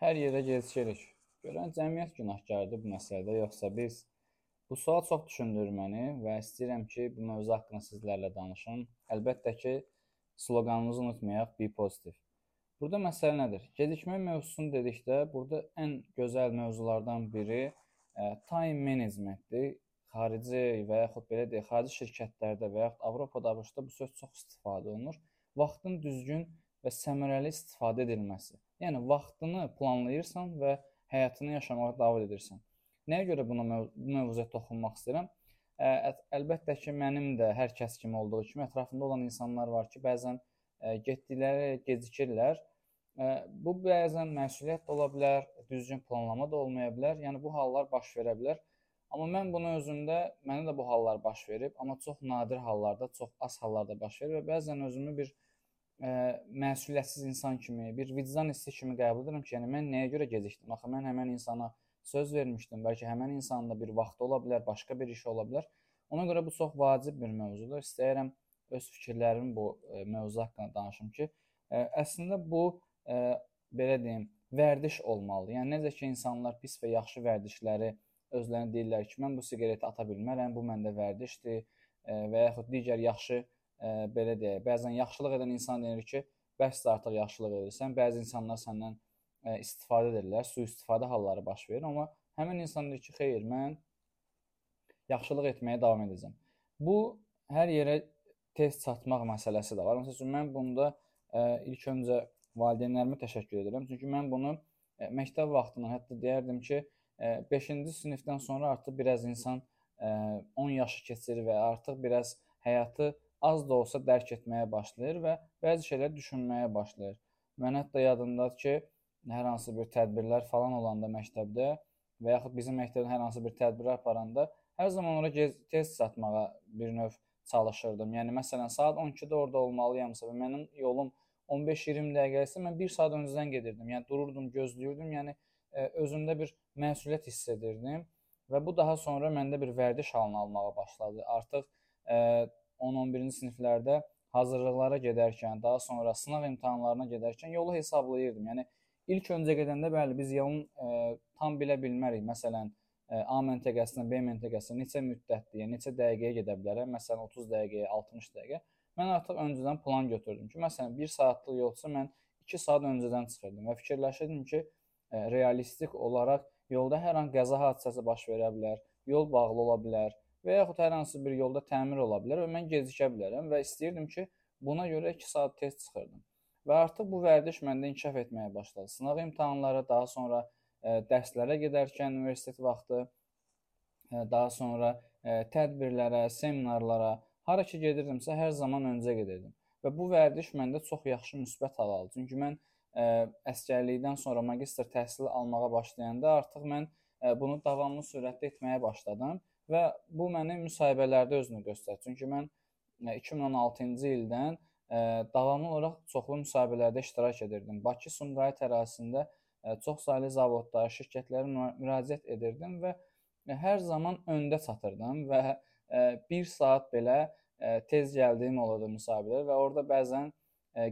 Hər yerə gecikirik. Görən cəmiyyət günahkardır bu məsələdə, yoxsa biz? Bu sual çox düşündürür məni və istəyirəm ki, bu mövzu haqqında sizlərlə danışım. Əlbəttə ki, sloqanımızı unutmayaq, be positive. Burada məsələ nədir? Gecikmə mövzusunu dedikdə, burada ən gözəl mövzulardan biri ə, e, time managementdir. Xarici və yaxud belə deyək, xarici şirkətlərdə və yaxud Avropada, ABŞ-da bu söz çox istifadə olunur. Vaxtın düzgün və səmərəli istifadə edilməsi. Yəni vaxtını planlayırsan və həyatını yaşamağa davam edirsən. Nəyə görə buna bu mövzuya toxunmaq istəyirəm? Ə, əlbəttə ki, mənim də hər kəs kimi olduğu kimi ətrafımda olan insanlar var ki, bəzən ə, getdikləri gecikirlər. Ə, bu bəzən məsuliyyət də ola bilər, düzgün planlama da olmaya bilər. Yəni bu hallar baş verə bilər. Amma mən bunu özümdə, mənə də bu hallar baş verib, amma çox nadir hallarda, çox az hallarda baş verir və bəzən özümü bir ə, məsuliyyətsiz insan kimi, bir vicdan hissi kimi qəbul edirəm ki, yəni mən nəyə görə gecikdim? Axı mən həmin insana söz vermişdim. Bəlkə həmin insanın da bir vaxtı ola bilər, başqa bir işi ola bilər. Ona görə bu çox vacib bir mövzudur. İstəyirəm öz fikirlərimi bu ə, mövzu haqqında danışım ki, ə, əslində bu ə, belə deyim, vərdiş olmalıdır. Yəni necə ki insanlar pis və yaxşı vərdişləri özlərinə deyirlər ki, mən bu siqareti ata bilmərəm, bu məndə vərdişdir və yaxud digər yaxşı ə, belə deyək, bəzən yaxşılıq edən insan deyir ki, bəs artıq yaxşılıq edirsən. Bəzi insanlar səndən ə, istifadə edirlər, sui-istifadə halları baş verir, amma həmin insan deyir ki, xeyr, mən yaxşılıq etməyə davam edəcəm. Bu hər yerə tez çatmaq məsələsi də var. Məsələn mən bunda ə, ilk öncə valideynlərimə təşəkkür edirəm. Çünki mən bunu ə, məktəb vaxtından hətta deyərdim ki, 5-ci sinifdən sonra artıq biraz insan ə, 10 yaşı keçir və artıq biraz həyatı az da olsa dərk etməyə başlayır və bəzi şeylər düşünməyə başlayır. Mən hətta yadımdadır ki, hər hansı bir tədbirlər falan olanda məktəbdə və yaxud bizim məktəbdə hər hansı bir tədbirlər aparanda hər zaman ora tez çatmağa bir növ çalışırdım. Yəni məsələn saat 12-də orada olmalıyamsa və mənim yolum 15-20 dəqiqə isə mən 1 saat öncədən gedirdim. Yəni dururdum, gözləyirdim. Yəni ə, özümdə bir məsuliyyət hiss edirdim və bu daha sonra məndə bir vərdiş halını almağa başladı. Artıq ə, 10-11-ci siniflərdə hazırlıqlara gedərkən, daha sonra sınaq imtahanlarına gedərkən yolu hesablayırdım. Yəni ilk öncə gedəndə bəli biz yolun ə, e, tam bilə bilmərik. Məsələn, ə, e, A məntəqəsinə B məntəqəsinə neçə müddətliyə, neçə dəqiqəyə gedə bilərəm? Məsələn, 30 dəqiqəyə, 60 dəqiqə. Mən artıq öncədən plan götürdüm ki, məsələn, 1 saatlıq yolsa mən 2 saat öncədən çıxırdım və fikirləşirdim ki, ə, e, realistik olaraq yolda hər an qəza hadisəsi baş verə bilər, yol bağlı ola bilər və yaxud hər hansı bir yolda təmir ola bilər və mən gecikə bilərəm və istəyirdim ki, buna görə 2 saat tez çıxırdım. Və artıq bu vərdiş məndə inkişaf etməyə başladı. Sınaq imtahanları, daha sonra ə, e, dərslərə gedərkən universitet vaxtı, ə, e, daha sonra ə, e, tədbirlərə, seminarlara, hara ki gedirdimsə hər zaman öncə gedirdim. Və bu vərdiş məndə çox yaxşı müsbət hal aldı. Çünki mən ə, əskərlikdən sonra magistr təhsili almağa başlayanda artıq mən ə, bunu davamlı sürətdə etməyə başladım və bu məni müsahibələrdə özünü göstərir. Çünki mən 2016-cı e, ildən e, davamlı olaraq çoxlu müsahibələrdə iştirak edirdim. Bakı Sumqayıt ərazisində e, çox saylı zavodlara, şirkətlərə müraciət edirdim və hər zaman öndə çatırdım və ə, 1 saat belə tez gəldiyim olurdu müsahibələrə və orada bəzən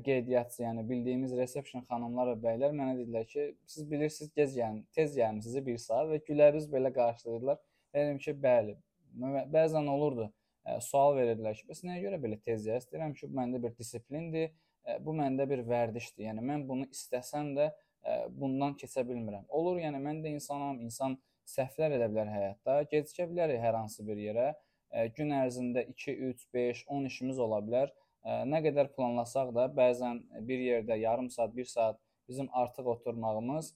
qeydiyyatçı, yəni bildiyimiz resepsiyon xanımlar və bəylər mənə dedilər ki, siz bilirsiniz, gec gəlin, tez gəlmisiniz 1 saat və gülərüz belə qarşılayırdılar. Dedim ki, bəli. Bəzən olurdu, ə, sual verirdilər ki, bəs nəyə görə belə tez yaz? Deyirəm ki, bu məndə bir disiplindir, ə, bu məndə bir vərdişdir. Yəni mən bunu istəsəm də ə, bundan keçə bilmirəm. Olur, yəni mən də insanam, insan səhvlər edə bilər həyatda, gecikə bilərik hər hansı bir yerə. Ə, gün ərzində 2, 3, 5, 10 işimiz ola bilər. Ə, nə qədər planlasaq da bəzən bir yerdə yarım saat, 1 saat bizim artıq oturmağımız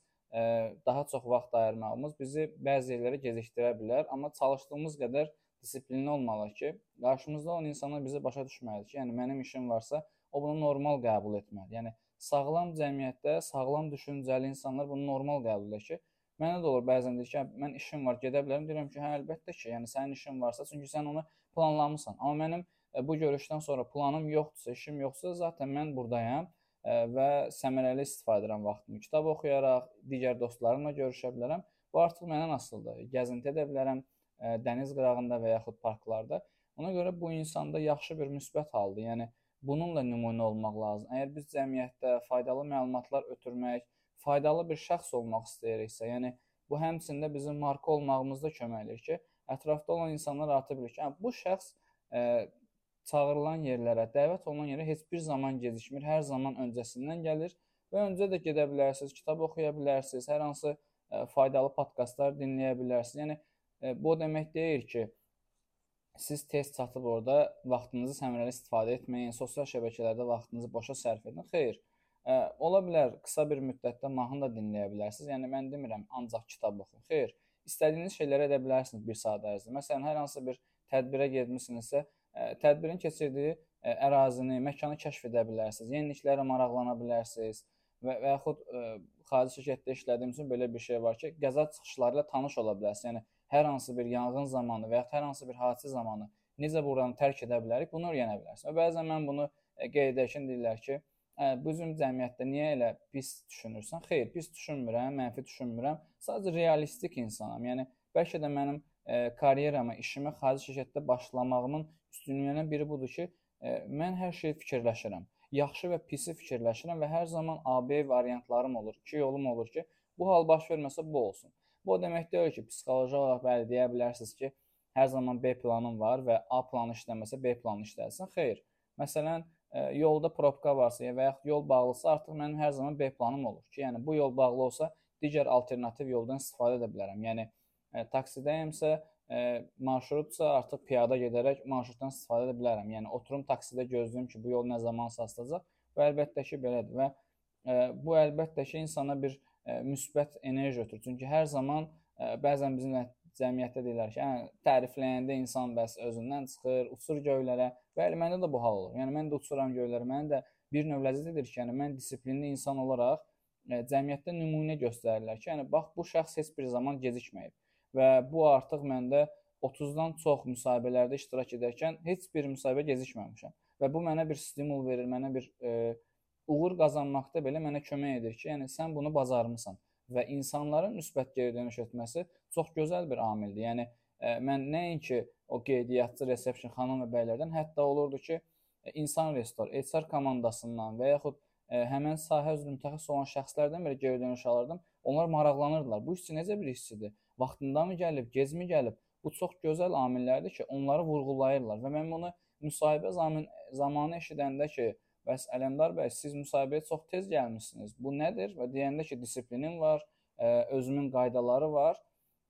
daha çox vaxt ayırmağımız bizi bəzi yerlərə gecikdirə bilər, amma çalışdığımız qədər disiplinli olmalıyıq ki, qarşımızda olan insanlar bizi başa düşməlidir ki, yəni mənim işim varsa, o bunu normal qəbul etməli. Yəni sağlam cəmiyyətdə sağlam düşüncəli insanlar bunu normal qəbul edir ki, mənə də olur bəzən deyir ki, mən işim var, gedə bilərəm. Deyirəm ki, hə, əlbəttə ki, yəni sənin işin varsa, çünki sən onu planlamısan. Amma mənim bu görüşdən sonra planım yoxdursa, işim yoxsa, zaten mən burdayam və səmərəli istifadə edirəm vaxtımı. Kitab oxuyaraq, digər dostlarımla görüşə bilərəm. Bu artıq məndən asılıdır. Gəzinti edə bilərəm dəniz qırağında və yaxud parklarda. Ona görə bu insanda yaxşı bir müsbət haldır. Yəni bununla nümunə olmaq lazım. Əgər biz cəmiyyətdə faydalı məlumatlar ötürmək, faydalı bir şəxs olmaq istəyiriksə, yəni bu həmçində bizim marka olmağımızda kömək edir ki, ətrafda olan insanlar artıq bilir ki, hə, bu şəxs ə, çağırılan yerlərə, dəvət olunan yerə heç bir zaman gecikmir, hər zaman öncəsindən gəlir və öncə də gedə bilərsiniz, kitab oxuya bilərsiniz, hər hansı ə, faydalı podkastlar dinləyə bilərsiniz. Yəni ə, bu demək deyil ki, siz tez çatıb orada vaxtınızı səmərəli istifadə etməyin, sosial şəbəkələrdə vaxtınızı boşa sərf edin. Xeyr. Ə, ola bilər qısa bir müddətdə mahnı da dinləyə bilərsiniz. Yəni mən demirəm ancaq kitab oxuyun. Xeyr. İstədiyiniz şeyləri edə bilərsiniz bir saat ərzində. Məsələn, hər hansı bir tədbirə getmisinizsə, tədbirin keçirdiyi ə, ərazini, məkanı kəşf edə bilərsiniz. Yeniliklərə maraqlana bilərsiniz və və yaxud ə, xarici şirkətdə işlədiyim üçün belə bir şey var ki, qəza çıxışları ilə tanış ola bilərsiniz. Yəni hər hansı bir yanğın zamanı və ya hər hansı bir hadisə zamanı necə buranı tərk edə bilərik, bunu öyrənə bilərsən. Və bəzən mən bunu e, qeyd edərkən deyirlər ki, ə, bizim cəmiyyətdə niyə elə pis düşünürsən? Xeyr, pis düşünmürəm, mənfi düşünmürəm. Sadəcə realistik insanam. Yəni bəlkə də mənim ə, e, karyeramı, işimi xarici şirkətdə başlamağımın üstünlüyündən biri budur ki, ə, e, mən hər şeyi fikirləşirəm. Yaxşı və pisi fikirləşirəm və hər zaman AB variantlarım olur. İki yolum olur ki, bu hal baş verməsə bu olsun. Bu o demək deyil ki, psixoloji olaraq bəli deyə bilərsiniz ki, hər zaman B planın var və A planı işləməsə B planı işləsin. Xeyr. Məsələn, ə, e, yolda probka varsa və yaxud yol bağlısa, artıq mənim hər zaman B planım olur ki, yəni bu yol bağlı olsa, digər alternativ yoldan istifadə edə bilərəm. Yəni e, taksidəyimsə, ə, e, marşrutsa artıq piyada gedərək marşrutdan istifadə edə bilərəm. Yəni oturum taksidə gözləyim ki, bu yol nə zaman satılacaq. Bu əlbəttə ki, belədir və ə, bu əlbəttə ki, insana bir ə, müsbət enerji ötürür. Çünki hər zaman ə, bəzən bizim cəmiyyətdə deyirlər ki, hə, tərifləyəndə insan bəs özündən çıxır, uçur göylərə. Bəli, məndə də bu hal olur. Yəni mən də uçuram göylərə. Mənim də bir növ ləzzət edir ki, yəni mən disiplinli insan olaraq ə, cəmiyyətdə nümunə göstərirlər ki, yəni bax bu şəxs heç bir zaman gecikməyib və bu artıq məndə 30-dan çox müsahibələrdə iştirak edərkən heç bir müsahibə gecikməmişəm və bu mənə bir stimul verir, mənə bir e, uğur qazanmaqda belə mənə kömək edir ki, yəni sən bunu bacarmısan və insanların müsbət geri dönüş etməsi çox gözəl bir amildir. Yəni e, mən nəinki o qeydiyyatçı, resepsiyon xanım və bəylərdən, hətta olurdu ki, e, insan restor, HR komandasından və yaxud e, həmin sahə üzrə mütəxəssis olan şəxslərdən belə geri dönüş alırdım. Onlar maraqlanırdılar. Bu işçi necə bir işçidir? Vaxtında mı gəlib, gecmi gəlib? Bu çox gözəl amillərdir ki, onları vurğulayırlar və mən bunu müsahibə zaman zamanı eşidəndə ki, Bəs Ələndar bəy, siz müsahibəyə çox tez gəlmisiniz. Bu nədir? Və deyəndə ki, disiplinim var, ə, özümün qaydaları var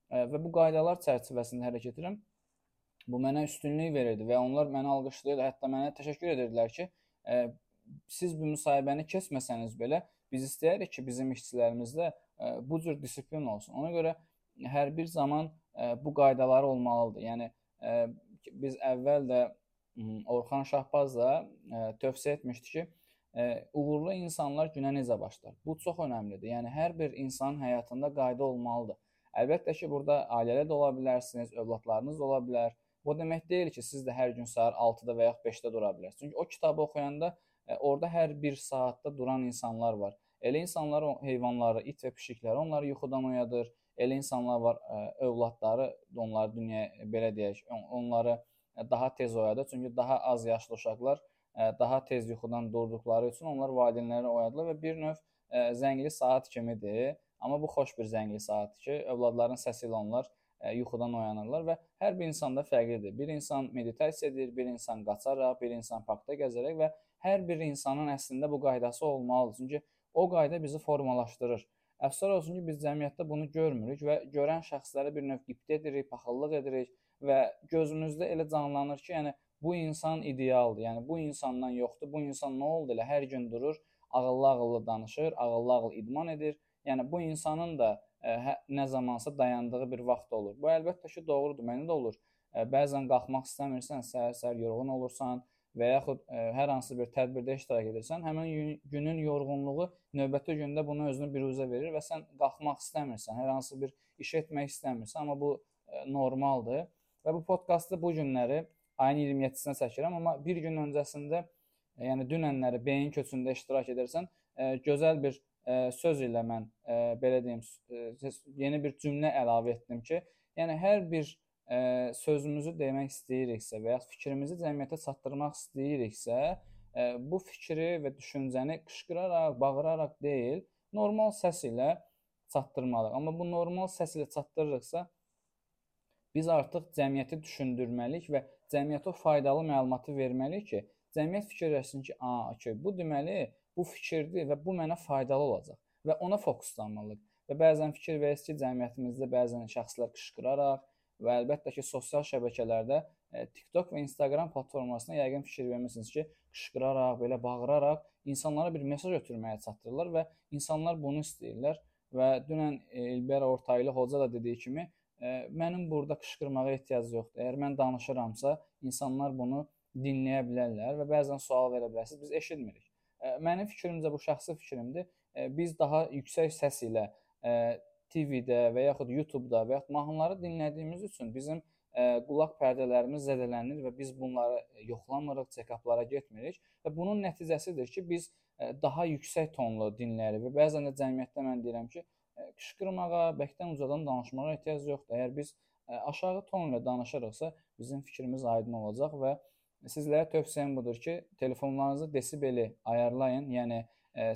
ə, və bu qaydalar çərçivəsində hərəkət edirəm. Bu mənə üstünlük verirdi və onlar məni alqışlayırdı, hətta mənə təşəkkür edirdilər ki, ə, siz bu müsahibəni keçməsəniz belə biz istəyirik ki, bizim işçilərimizdə ə, bu cür disiplin olsun. Ona görə hər bir zaman ə, bu qaydalar olmalıdır. Yəni ə, biz əvvəl də Orxan Şahbaz da ə, e, tövsiyə etmişdi ki, ə, e, uğurlu insanlar günə necə başlar? Bu çox əhəmilidir. Yəni hər bir insan həyatında qayda olmalıdır. Əlbəttə ki, burada ailədə də ola bilərsiniz, övladlarınız ola bilər. Bu demək deyil ki, siz də hər gün səhər 6-da və yaxud 5-də dura bilərsiniz. Çünki o kitabı oxuyanda ə, e, orada hər bir saatda duran insanlar var. Elə insanlar heyvanları, it və pişikləri onları yuxudan oyadır. Elə insanlar var, övladları onları dünyaya belə deyək, onları daha tez oyadır. Çünki daha az yaşlı uşaqlar daha tez yuxudan durduqları üçün onlar valideynləri oyadırlar və bir növ zəngli saat kimidir. Amma bu xoş bir zəngli saatdır ki, övladların səsi ilə onlar yuxudan oyanırlar və hər bir insanda fərqlidir. Bir insan meditasiya edir, bir insan qaçaraq, bir insan parkda gəzərək və hər bir insanın əslində bu qaydası olmalıdır. Çünki o qayda bizi formalaşdırır. Əfsər olsun ki, biz cəmiyyətdə bunu görmürük və görən şəxslərə bir növ qibtə edirik, paxıllıq edirik və gözümüzdə elə canlanır ki, yəni bu insan idealdır. Yəni bu insandan yoxdur. Bu insan nə oldu elə hər gün durur, ağıllı-ağıllı danışır, ağıllı-ağıllı idman edir. Yəni bu insanın da ə, hə, nə zamansa dayandığı bir vaxt olur. Bu əlbəttə ki, doğrudur. Məndə də olur. Ə, bəzən qalxmaq istəmirsən, səhər-səhər yorğun olursan və yaxud ə, hər hansı bir tədbirdə iştirak edirsən, həmin günün yorğunluğu növbəti gündə bunu özünü biruzə verir və sən qalxmaq istəmirsən, hər hansı bir iş etmək istəmirsən, amma bu ə, normaldır. Və bu podkastı bu günləri ayın 27-sinə çəkirəm, amma bir gün öncəsində, e, yəni dünənləri beyin köçündə iştirak edərsən, e, gözəl bir e, söz ilə mən belə deyim, yeni bir cümlə əlavə etdim ki, yəni hər bir sözümüzü demək istəyiriksə və ya fikrimizi cəmiyyətə çatdırmaq istəyiriksə, bu fikri və düşüncəni qışqıraraq, bağıraraq deyil, normal səs ilə çatdırmalıyıq. Amma bu normal səs ilə çatdırırıqsa, biz artıq cəmiyyəti düşündürməliyik və cəmiyyətə faydalı məlumatı verməliyik ki, cəmiyyət fikirləşsin ki, "A, okey, bu deməli bu fikirdir və bu mənə faydalı olacaq." Və ona fokuslanmalıyıq. Və bəzən fikir verirsiniz ki, cəmiyyətimizdə bəzən şəxslər qışqıraraq və əlbəttə ki, sosial şəbəkələrdə e, TikTok və Instagram platformasına yəqin fikir vermisiniz ki, qışqıraraq, belə bağıraraq insanlara bir mesaj ötürməyə çatdırırlar və insanlar bunu istəyirlər və dünən Elber Ortaylı hoca da dediyi kimi mənim burada qışqırmağa ehtiyac yoxdur. Əgər mən danışıramsa, insanlar bunu dinləyə bilərlər və bəzən sual verə bilərsiniz. Biz eşitmirik. Mənim fikrimcə bu şəxsi fikrimdir. Biz daha yüksək səs ilə TV-də və yaxud YouTube-da və yaxud mahnıları dinlədiyimiz üçün bizim qulaq pərdələrimiz zədələnir və biz bunları yoxlamırıq, check-uplara getmirik və bunun nəticəsidir ki, biz daha yüksək tonlu dinləyirik və bəzən də cəmiyyətdə mən deyirəm ki, qışqırmağa, bəkdən ucadan danışmağa ehtiyac yoxdur. Əgər biz aşağı ton ilə danışırıqsa, bizim fikrimiz aydın olacaq və sizlərə tövsiyəm budur ki, telefonlarınızı desibeli ayarlayın. Yəni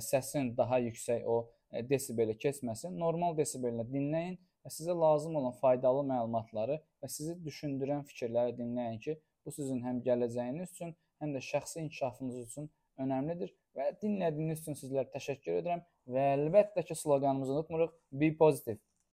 səsin daha yüksək o desibeli keçməsin. Normal desibellə dinləyin və sizə lazım olan faydalı məlumatları və sizi düşündürən fikirləri dinləyin ki, bu sizin həm gələcəyiniz üçün, həm də şəxsi inkişafınız üçün önəmlidir və dinlədiyiniz üçün sizlərə təşəkkür edirəm və əlbəttə ki, sloqanımızı unutmuruq. Be positive.